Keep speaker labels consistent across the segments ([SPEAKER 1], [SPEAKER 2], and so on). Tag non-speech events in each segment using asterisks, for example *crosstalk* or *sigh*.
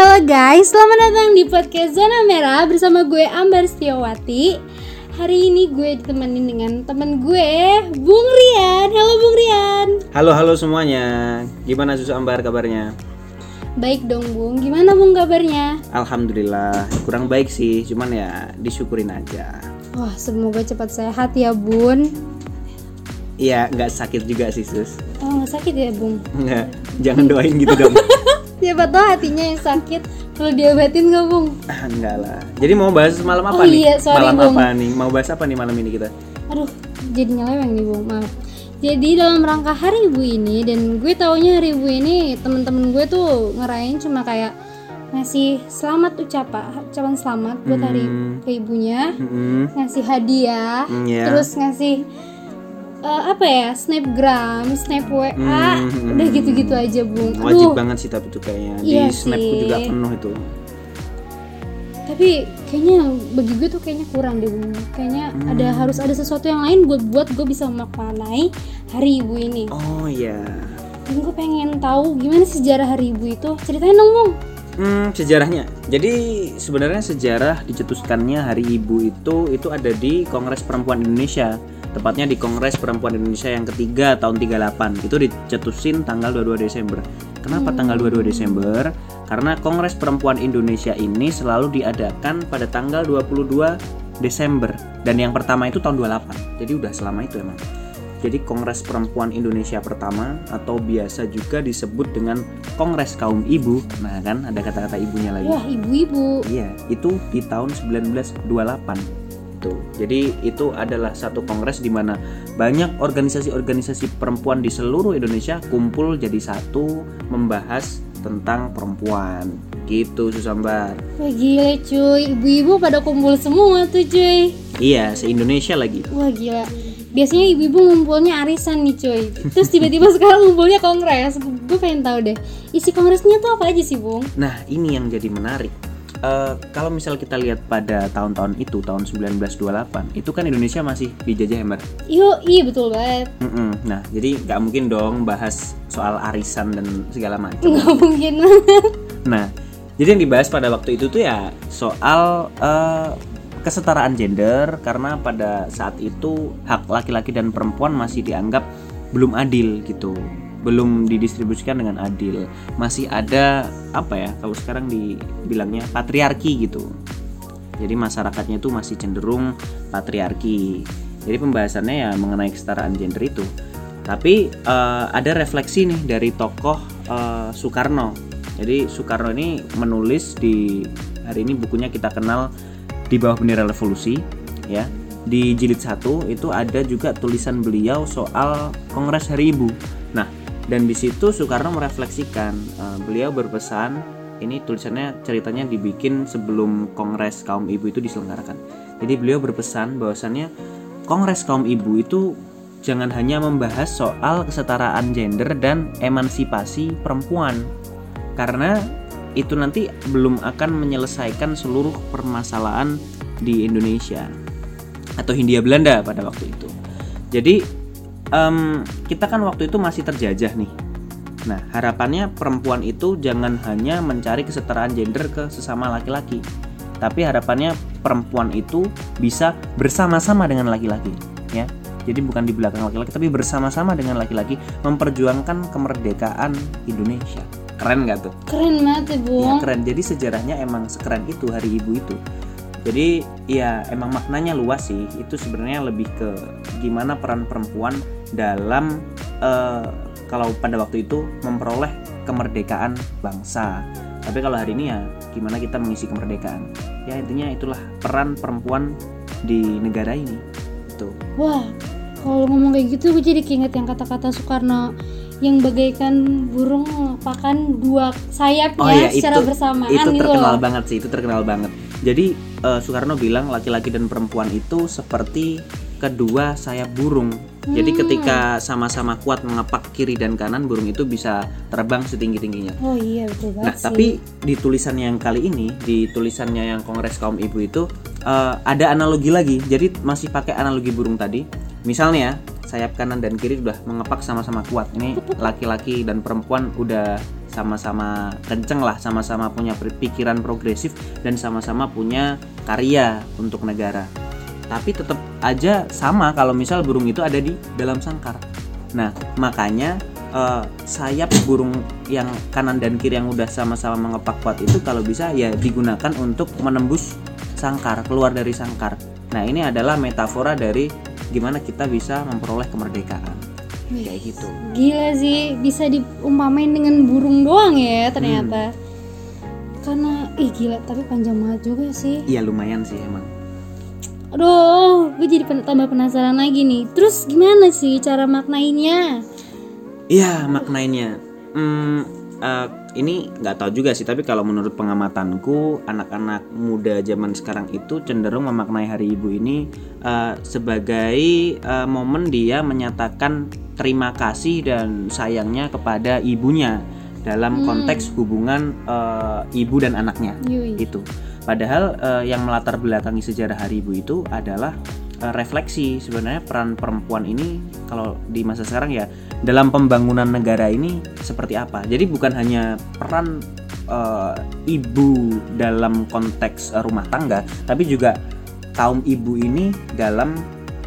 [SPEAKER 1] Halo guys, selamat datang di podcast Zona Merah bersama gue Ambar Setiawati. Hari ini gue ditemenin dengan temen gue, Bung Rian. Halo Bung Rian.
[SPEAKER 2] Halo halo semuanya, gimana Susu Ambar kabarnya?
[SPEAKER 1] Baik dong Bung, gimana Bung kabarnya?
[SPEAKER 2] Alhamdulillah, kurang baik sih, cuman ya disyukurin aja.
[SPEAKER 1] Wah, semoga cepat sehat ya Bun.
[SPEAKER 2] Iya, nggak sakit juga sih Sus.
[SPEAKER 1] Oh, nggak sakit ya Bung?
[SPEAKER 2] Nggak, jangan doain gitu dong. *laughs*
[SPEAKER 1] Siapa tahu hatinya yang sakit, perlu diobatin nggak Bung?
[SPEAKER 2] Ah, Enggak lah. Jadi mau bahas malam apa
[SPEAKER 1] Oh
[SPEAKER 2] nih?
[SPEAKER 1] iya, sorry,
[SPEAKER 2] malam
[SPEAKER 1] Bung.
[SPEAKER 2] apa nih? Mau bahas apa nih malam ini kita?
[SPEAKER 1] Aduh, jadi nyeleweng nih Bung, maaf. Jadi dalam rangka Hari Ibu ini dan gue taunya Hari Ibu ini temen-temen gue tuh ngerayain cuma kayak ngasih selamat ucapan, ucapan selamat buat hari
[SPEAKER 2] Hmm.
[SPEAKER 1] ke ibunya,
[SPEAKER 2] Mm-mm.
[SPEAKER 1] ngasih hadiah,
[SPEAKER 2] Hmm, iya.
[SPEAKER 1] terus ngasih eh, apa ya, snapgram, snap WA,
[SPEAKER 2] Hmm.
[SPEAKER 1] udah gitu-gitu aja Bung.
[SPEAKER 2] Wajib
[SPEAKER 1] Aduh,
[SPEAKER 2] banget sih tapi itu kayaknya
[SPEAKER 1] Iya
[SPEAKER 2] di snapku juga penuh itu.
[SPEAKER 1] tapi kayaknya bagi gue tuh kayaknya kurang deh Bung. Kayaknya ada
[SPEAKER 2] Hmm.
[SPEAKER 1] harus ada sesuatu yang lain buat buat gue bisa memaknai Hari Ibu ini.
[SPEAKER 2] Oh iya.
[SPEAKER 1] Dan gue pengen tahu gimana sih sejarah Hari Ibu itu. Ceritain dong, Bung.
[SPEAKER 2] Hmm, sejarahnya. Jadi sebenarnya sejarah dicetuskannya Hari Ibu itu itu ada di Kongres Perempuan Indonesia. Tepatnya di Kongres Perempuan Indonesia yang ketiga tahun 38. Itu dicetusin tanggal 22 Desember. Kenapa tanggal 22 Desember? Karena Kongres Perempuan Indonesia ini selalu diadakan pada tanggal 22 Desember dan yang pertama itu tahun 28. Jadi udah selama itu emang. Jadi Kongres Perempuan Indonesia pertama atau biasa juga disebut dengan Kongres Kaum Ibu. Nah, kan ada kata-kata ibunya lagi.
[SPEAKER 1] Wah, ibu-ibu.
[SPEAKER 2] Iya, itu di tahun 1928. Tuh. Jadi itu adalah satu kongres di mana banyak organisasi-organisasi perempuan di seluruh Indonesia kumpul jadi satu membahas tentang perempuan. Gitu, Susambar.
[SPEAKER 1] Wah, gila cuy. Ibu-ibu pada kumpul semua tuh, cuy.
[SPEAKER 2] Iya, se-Indonesia lagi.
[SPEAKER 1] Wah, gila. Biasanya ibu-ibu ngumpulnya arisan nih, cuy. Terus tiba-tiba *laughs* sekarang ngumpulnya kongres. Gue pengen tahu deh. Isi kongresnya tuh apa aja sih, Bung?
[SPEAKER 2] Nah, ini yang jadi menarik. Eh, kalau misal kita lihat pada tahun-tahun itu, tahun 1928, itu kan Indonesia masih dijajah Ember.
[SPEAKER 1] Yo, iya betul banget.
[SPEAKER 2] Mm-mm. Nah, jadi nggak mungkin dong bahas soal arisan dan segala macam.
[SPEAKER 1] Nggak mungkin banget.
[SPEAKER 2] Nah, jadi yang dibahas pada waktu itu tuh ya soal eh, kesetaraan gender karena pada saat itu hak laki-laki dan perempuan masih dianggap belum adil gitu. Belum didistribusikan dengan adil. Masih ada apa ya? Kalau sekarang dibilangnya patriarki gitu. Jadi masyarakatnya itu masih cenderung patriarki. Jadi pembahasannya ya mengenai kesetaraan gender itu. Tapi eh, ada refleksi nih dari tokoh eh, Soekarno. Jadi Soekarno ini menulis di hari ini bukunya kita kenal di bawah bendera revolusi ya. Di jilid 1 itu ada juga tulisan beliau soal Kongres Hari Ibu. Nah, dan di situ Soekarno merefleksikan eh, beliau berpesan ini tulisannya ceritanya dibikin sebelum Kongres Kaum Ibu itu diselenggarakan. Jadi beliau berpesan bahwasannya Kongres Kaum Ibu itu jangan hanya membahas soal kesetaraan gender dan emansipasi perempuan. Karena itu nanti belum akan menyelesaikan seluruh permasalahan di Indonesia atau Hindia Belanda pada waktu itu. Jadi em, kita kan waktu itu masih terjajah nih. Nah, harapannya perempuan itu jangan hanya mencari kesetaraan gender ke sesama laki-laki, tapi harapannya perempuan itu bisa bersama-sama dengan laki-laki, ya. Jadi bukan di belakang laki-laki, tapi bersama-sama dengan laki-laki memperjuangkan kemerdekaan Indonesia. Keren gak tuh?
[SPEAKER 1] Keren banget ya,
[SPEAKER 2] Ya keren. Jadi sejarahnya emang sekeren itu Hari Ibu itu. Jadi ya emang maknanya luas sih. Itu sebenarnya lebih ke gimana peran perempuan dalam eh, kalau pada waktu itu memperoleh kemerdekaan bangsa. Tapi kalau hari ini ya gimana kita mengisi kemerdekaan. Ya intinya itulah peran perempuan di negara ini. Tuh.
[SPEAKER 1] Wah, kalau ngomong kayak gitu gue jadi keinget yang kata-kata Soekarno yang bagaikan burung mengepakkan dua sayapnya secara bersamaan
[SPEAKER 2] Oh iya, itu
[SPEAKER 1] gitu
[SPEAKER 2] terkenal
[SPEAKER 1] loh.
[SPEAKER 2] banget sih itu terkenal banget jadi eh, Soekarno bilang laki-laki dan perempuan itu seperti kedua sayap burung jadi
[SPEAKER 1] Hmm.
[SPEAKER 2] ketika sama-sama kuat mengepak kiri dan kanan burung itu bisa terbang setinggi tingginya
[SPEAKER 1] Oh iya betul banget
[SPEAKER 2] Nah,
[SPEAKER 1] sih.
[SPEAKER 2] tapi di tulisannya yang kali ini, di tulisannya yang Kongres Kaum Ibu itu eh, ada analogi lagi. Jadi masih pakai analogi burung tadi. Misalnya ya, sayap kanan dan kiri udah mengepak sama-sama kuat. Ini *laughs* laki-laki dan perempuan udah sama-sama kenceng lah sama-sama punya pikiran progresif dan sama-sama punya karya untuk negara tapi tetap aja sama kalau misal burung itu ada di dalam sangkar. Nah makanya uh, sayap burung yang kanan dan kiri yang udah sama-sama mengepak kuat itu kalau bisa ya digunakan untuk menembus sangkar keluar dari sangkar. Nah ini adalah metafora dari gimana kita bisa memperoleh kemerdekaan.
[SPEAKER 1] Wih,
[SPEAKER 2] kayak gitu.
[SPEAKER 1] Gila sih, bisa diumpamain dengan burung doang ya ternyata. Karena ih gila, tapi panjang banget juga sih.
[SPEAKER 2] iya lumayan sih emang
[SPEAKER 1] Aduh, gue jadi pen- tambah penasaran lagi nih. Terus gimana sih cara maknainnya?
[SPEAKER 2] Iya maknanya. Hmm, eh, ini nggak tahu juga sih. Tapi kalau menurut pengamatanku, anak-anak muda zaman sekarang itu cenderung memaknai Hari Ibu ini eh, sebagai eh, momen dia menyatakan terima kasih dan sayangnya kepada ibunya dalam konteks hubungan eh, ibu dan anaknya
[SPEAKER 1] Yui.
[SPEAKER 2] itu. Padahal eh, yang melatar belakangi sejarah Hari Ibu itu adalah eh, refleksi sebenarnya peran perempuan ini kalau di masa sekarang ya dalam pembangunan negara ini seperti apa. Jadi bukan hanya peran eh, ibu dalam konteks eh, rumah tangga, tapi juga kaum ibu ini dalam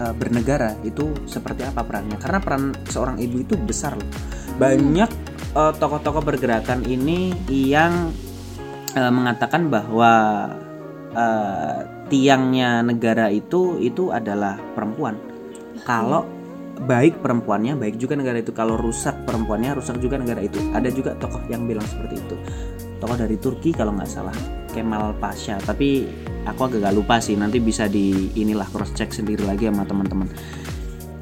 [SPEAKER 2] eh, bernegara itu seperti apa perannya. Karena peran seorang ibu itu besar loh. Banyak eh, tokoh-tokoh pergerakan ini yang eh, mengatakan bahwa eh, tiangnya negara itu itu adalah perempuan. Kalau baik perempuannya, baik juga negara itu. Kalau rusak perempuannya, rusak juga negara itu. Ada juga tokoh yang bilang seperti itu. Tokoh dari Turki kalau nggak salah, Kemal Pasha. Tapi aku agak gak lupa sih. Nanti bisa di inilah cross check sendiri lagi sama teman-teman.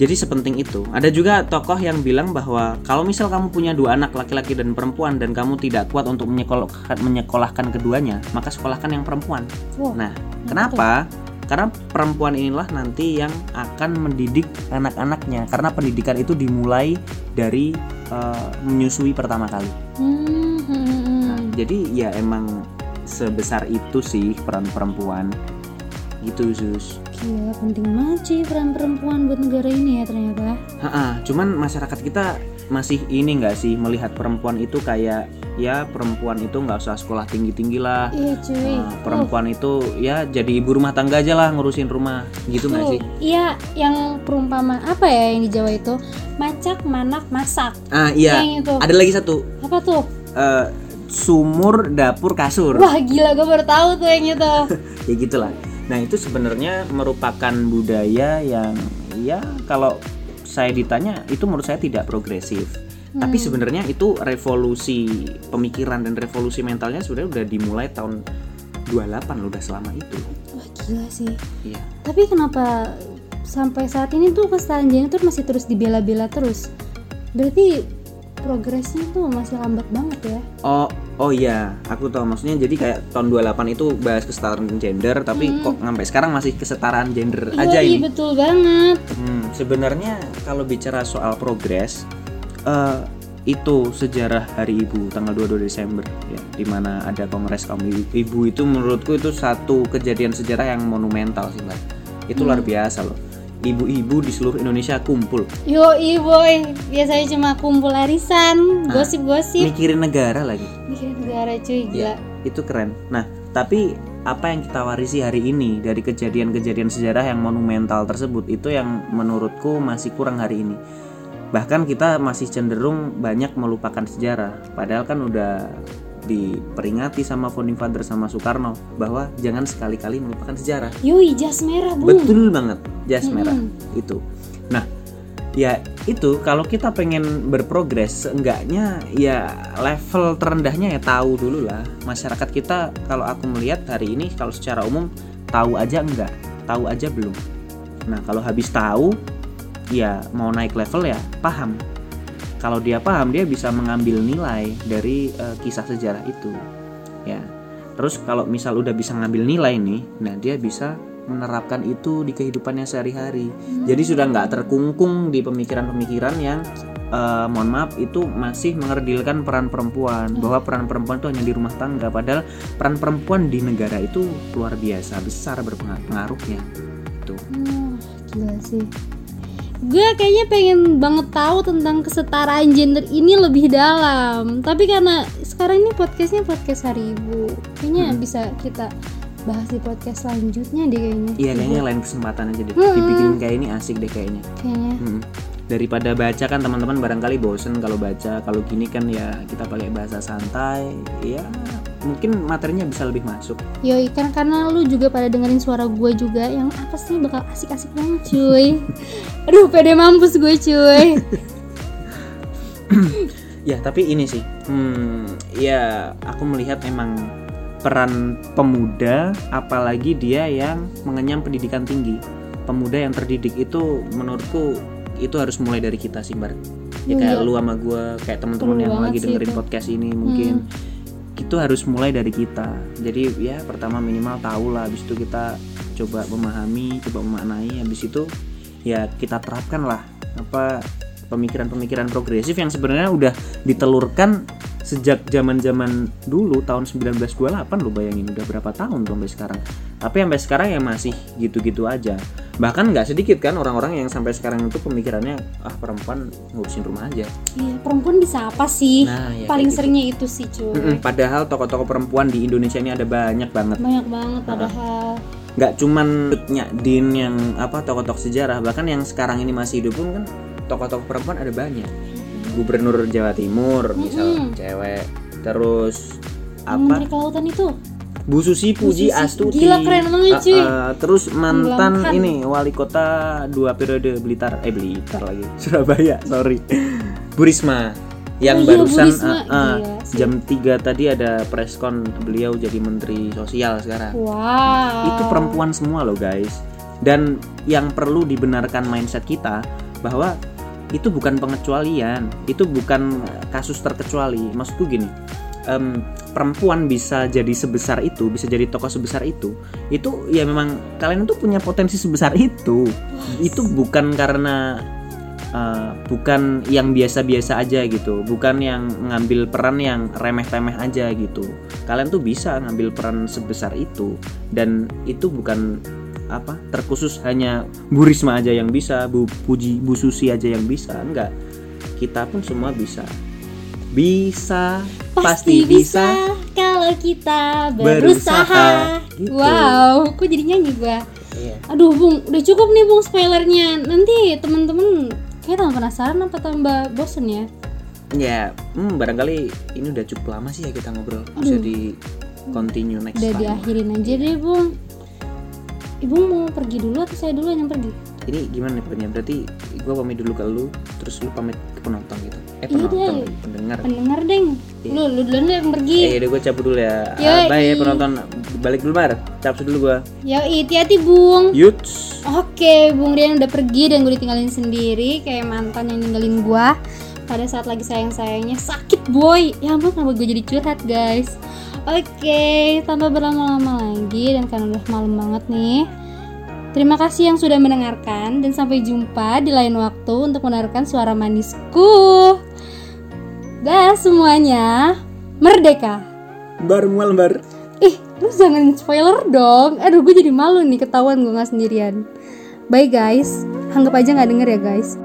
[SPEAKER 2] Jadi sepenting itu. Ada juga tokoh yang bilang bahwa kalau misal kamu punya dua anak laki-laki dan perempuan dan kamu tidak kuat untuk menyekolahkan, menyekolahkan keduanya, maka sekolahkan yang perempuan.
[SPEAKER 1] Wow.
[SPEAKER 2] Nah, kenapa? Karena perempuan inilah nanti yang akan mendidik anak-anaknya. Karena pendidikan itu dimulai dari eh, menyusui pertama kali.
[SPEAKER 1] Hmm, hmm, hmm.
[SPEAKER 2] Nah, jadi ya emang sebesar itu sih peran perempuan. Gitu, Zus.
[SPEAKER 1] Gila, penting banget sih peran perempuan buat negara ini ya ternyata.
[SPEAKER 2] Ha-ha, cuman masyarakat kita masih ini nggak sih melihat perempuan itu kayak ya perempuan itu nggak usah sekolah tinggi tinggi lah
[SPEAKER 1] Iya cuy.
[SPEAKER 2] Nah, perempuan itu ya jadi ibu rumah tangga aja lah ngurusin rumah gitu nggak sih
[SPEAKER 1] Iya, yang perumpama apa ya yang di Jawa itu? Macak, manak, masak.
[SPEAKER 2] ah iya
[SPEAKER 1] Yang itu.
[SPEAKER 2] ada lagi satu
[SPEAKER 1] Apa tuh?
[SPEAKER 2] eh, sumur dapur kasur
[SPEAKER 1] Wah gila, gue baru tahu tuh yang itu. *laughs*
[SPEAKER 2] ya gitulah nah itu sebenarnya merupakan budaya yang ya kalau saya ditanya itu menurut saya tidak progresif tapi sebenarnya itu revolusi pemikiran dan revolusi mentalnya sebenarnya udah dimulai tahun 28 loh udah selama itu
[SPEAKER 1] Wah gila sih.
[SPEAKER 2] iya
[SPEAKER 1] Tapi kenapa sampai saat ini tuh gender tuh masih terus dibela-bela terus? Berarti progresnya tuh masih lambat banget ya?
[SPEAKER 2] oh oh iya aku tahu. Maksudnya jadi kayak tahun 28 itu bahas kesetaraan gender tapi kok sampai sekarang masih kesetaraan gender aja
[SPEAKER 1] Yoi,
[SPEAKER 2] ini?
[SPEAKER 1] betul banget.
[SPEAKER 2] Hmm, sebenarnya kalau bicara soal progres eh, itu sejarah Hari Ibu tanggal 22 Desember ya di mana ada Kongres kaum ibu, ibu itu menurutku itu satu kejadian sejarah yang monumental sih mbak. Itu luar biasa loh ibu-ibu di seluruh Indonesia kumpul.
[SPEAKER 1] Yoi boy, biasanya cuma kumpul arisan, gosip-gosip.
[SPEAKER 2] mikirin negara lagi.
[SPEAKER 1] Mikirin negara cuy, gila.
[SPEAKER 2] ya itu keren. Nah tapi apa yang kita warisi hari ini dari kejadian-kejadian sejarah yang monumental tersebut itu yang menurutku masih kurang hari ini. Bahkan kita masih cenderung banyak melupakan sejarah. Padahal kan udah diperingati sama founding father sama Soekarno bahwa jangan sekali-kali melupakan sejarah.
[SPEAKER 1] Yoi, jas merah bung.
[SPEAKER 2] betul banget jas merah itu. Nah ya itu kalau kita pengen berprogres seenggaknya ya level terendahnya ya tahu dulu lah. Masyarakat kita kalau aku melihat hari ini kalau secara umum tahu aja enggak tahu aja belum. Nah kalau habis tahu ya mau naik level ya paham kalau dia paham dia bisa mengambil nilai dari eh, kisah sejarah itu ya. Terus kalau misal udah bisa ngambil nilai nih nah dia bisa menerapkan itu di kehidupannya sehari-hari. Jadi sudah nggak terkungkung di pemikiran-pemikiran yang eh, mohon maaf itu masih mengerdilkan peran perempuan. Bahwa peran perempuan itu hanya di rumah tangga padahal peran perempuan di negara itu luar biasa besar berpengaruhnya itu
[SPEAKER 1] Wah, gila sih. Gue kayaknya pengen banget tahu tentang kesetaraan gender ini lebih dalam tapi karena sekarang ini podcastnya podcast hari ibu kayaknya
[SPEAKER 2] Hmm.
[SPEAKER 1] bisa kita bahas di podcast selanjutnya deh kayaknya
[SPEAKER 2] Iya kayaknya lain kesempatan aja deh.
[SPEAKER 1] Mm-mm.
[SPEAKER 2] Dibikin kayak ini asik deh kayaknya.
[SPEAKER 1] kayaknya
[SPEAKER 2] Hmm. Daripada baca kan teman-teman barangkali bosen kalau baca. Kalau gini kan ya kita pakai bahasa santai. Ya mungkin materinya bisa lebih masuk.
[SPEAKER 1] Yoi, kan karena lu juga pada dengerin suara gue juga yang apa sih bakal asik-asik banget cuy *laughs* Aduh pede mampus gue cuy *coughs*
[SPEAKER 2] Ya tapi ini sih. Hmm, ya aku melihat emang peran pemuda apalagi dia yang mengenyam pendidikan tinggi. Pemuda yang terdidik itu menurutku itu harus mulai dari kita sih, Bar. Ya
[SPEAKER 1] Iya.
[SPEAKER 2] kayak lu sama gua, kayak teman-teman yang lagi dengerin
[SPEAKER 1] itu. Hmm.
[SPEAKER 2] podcast ini mungkin itu harus mulai dari kita. Jadi ya pertama minimal tahu lah habis itu kita coba memahami, coba memaknai habis itu ya kita terapkan lah apa pemikiran-pemikiran progresif yang sebenarnya udah ditelurkan sejak zaman-zaman dulu tahun 1928 lo bayangin udah berapa tahun tuh sampai sekarang. Tapi sampai sekarang ya masih gitu-gitu aja. Bahkan nggak sedikit kan orang-orang yang sampai sekarang itu pemikirannya ah perempuan ngurusin rumah aja.
[SPEAKER 1] Iya perempuan bisa apa sih?
[SPEAKER 2] Nah, ya
[SPEAKER 1] Paling
[SPEAKER 2] gitu.
[SPEAKER 1] seringnya itu sih cuy.
[SPEAKER 2] Mm-mm, padahal tokoh-tokoh perempuan di Indonesia ini ada banyak banget.
[SPEAKER 1] Banyak banget padahal.
[SPEAKER 2] Nggak cuman Nya Din yang apa tokoh-tokoh sejarah bahkan yang sekarang ini masih hidup pun kan tokoh-tokoh perempuan ada banyak gubernur Jawa Timur misal
[SPEAKER 1] Mm-mm.
[SPEAKER 2] cewek terus apa
[SPEAKER 1] Menteri Kelautan itu
[SPEAKER 2] Bu Susi Puji
[SPEAKER 1] Susi.
[SPEAKER 2] Astuti
[SPEAKER 1] Gila, keren banget,
[SPEAKER 2] Ah,
[SPEAKER 1] cuy.
[SPEAKER 2] ah, terus mantan
[SPEAKER 1] Tenggelamkan.
[SPEAKER 2] ini wali kota dua periode Blitar eh Blitar lagi *laughs* Surabaya sorry Bu Risma yang
[SPEAKER 1] Oh iya, Bu
[SPEAKER 2] barusan
[SPEAKER 1] Risma.
[SPEAKER 2] ah,
[SPEAKER 1] Gila sih.
[SPEAKER 2] jam 3 tadi ada preskon beliau jadi menteri sosial sekarang
[SPEAKER 1] Wow
[SPEAKER 2] itu perempuan semua loh guys dan yang perlu dibenarkan mindset kita bahwa itu bukan pengecualian itu bukan kasus terkecuali. Maksudku gini em, perempuan bisa jadi sebesar itu bisa jadi tokoh sebesar itu itu ya memang kalian tuh punya potensi sebesar itu. Itu bukan karena uh, bukan yang biasa-biasa aja gitu bukan yang ngambil peran yang remeh-temeh aja gitu. Kalian tuh bisa ngambil peran sebesar itu dan itu bukan apa terkhusus hanya Bu Risma aja yang bisa Bu Puji Bu Susi aja yang bisa enggak kita pun semua bisa bisa
[SPEAKER 1] Pasti bisa kalau kita berusaha,
[SPEAKER 2] Berusaha. Gitu.
[SPEAKER 1] Wow Kok jadi nyanyi gua
[SPEAKER 2] Iya.
[SPEAKER 1] Aduh Bung, udah cukup nih Bung spoilernya. Nanti temen-temen kayak tambah penasaran apa tambah bosen ya?
[SPEAKER 2] ya hmm, barangkali ini udah cukup lama sih ya kita ngobrol bisa di continue next
[SPEAKER 1] Udah
[SPEAKER 2] time
[SPEAKER 1] diakhirin aja deh Bung. Ibu mau pergi dulu atau saya dulu yang pergi?
[SPEAKER 2] ini gimana nih Pokoknya? berarti gue pamit dulu ke lu terus lu pamit ke penonton gitu eh
[SPEAKER 1] Iya
[SPEAKER 2] penonton
[SPEAKER 1] deh.
[SPEAKER 2] pendengar
[SPEAKER 1] Pendengar deng.
[SPEAKER 2] Iya.
[SPEAKER 1] Lu lu duluan yang pergi.
[SPEAKER 2] eh udah gue cabut dulu ya. Ah, bye ya penonton balik dulu mar cabut dulu gue
[SPEAKER 1] Yo, hati-hati Bung.
[SPEAKER 2] yuts
[SPEAKER 1] Oke, Bung Rian udah pergi dan gue ditinggalin sendiri kayak mantan yang ninggalin gua pada saat lagi sayang-sayangnya sakit boy. Ya ampun kenapa gue jadi curhat guys. Oke, tanpa berlama-lama lagi dan karena udah malam banget nih. Terima kasih yang sudah mendengarkan dan sampai jumpa di lain waktu untuk mendengarkan suara manisku. Dah semuanya merdeka.
[SPEAKER 2] bar mual bar
[SPEAKER 1] Ih, lu jangan spoiler dong. Aduh, gue jadi malu nih ketahuan gue nggak sendirian. Bye guys. Anggap aja nggak denger ya guys.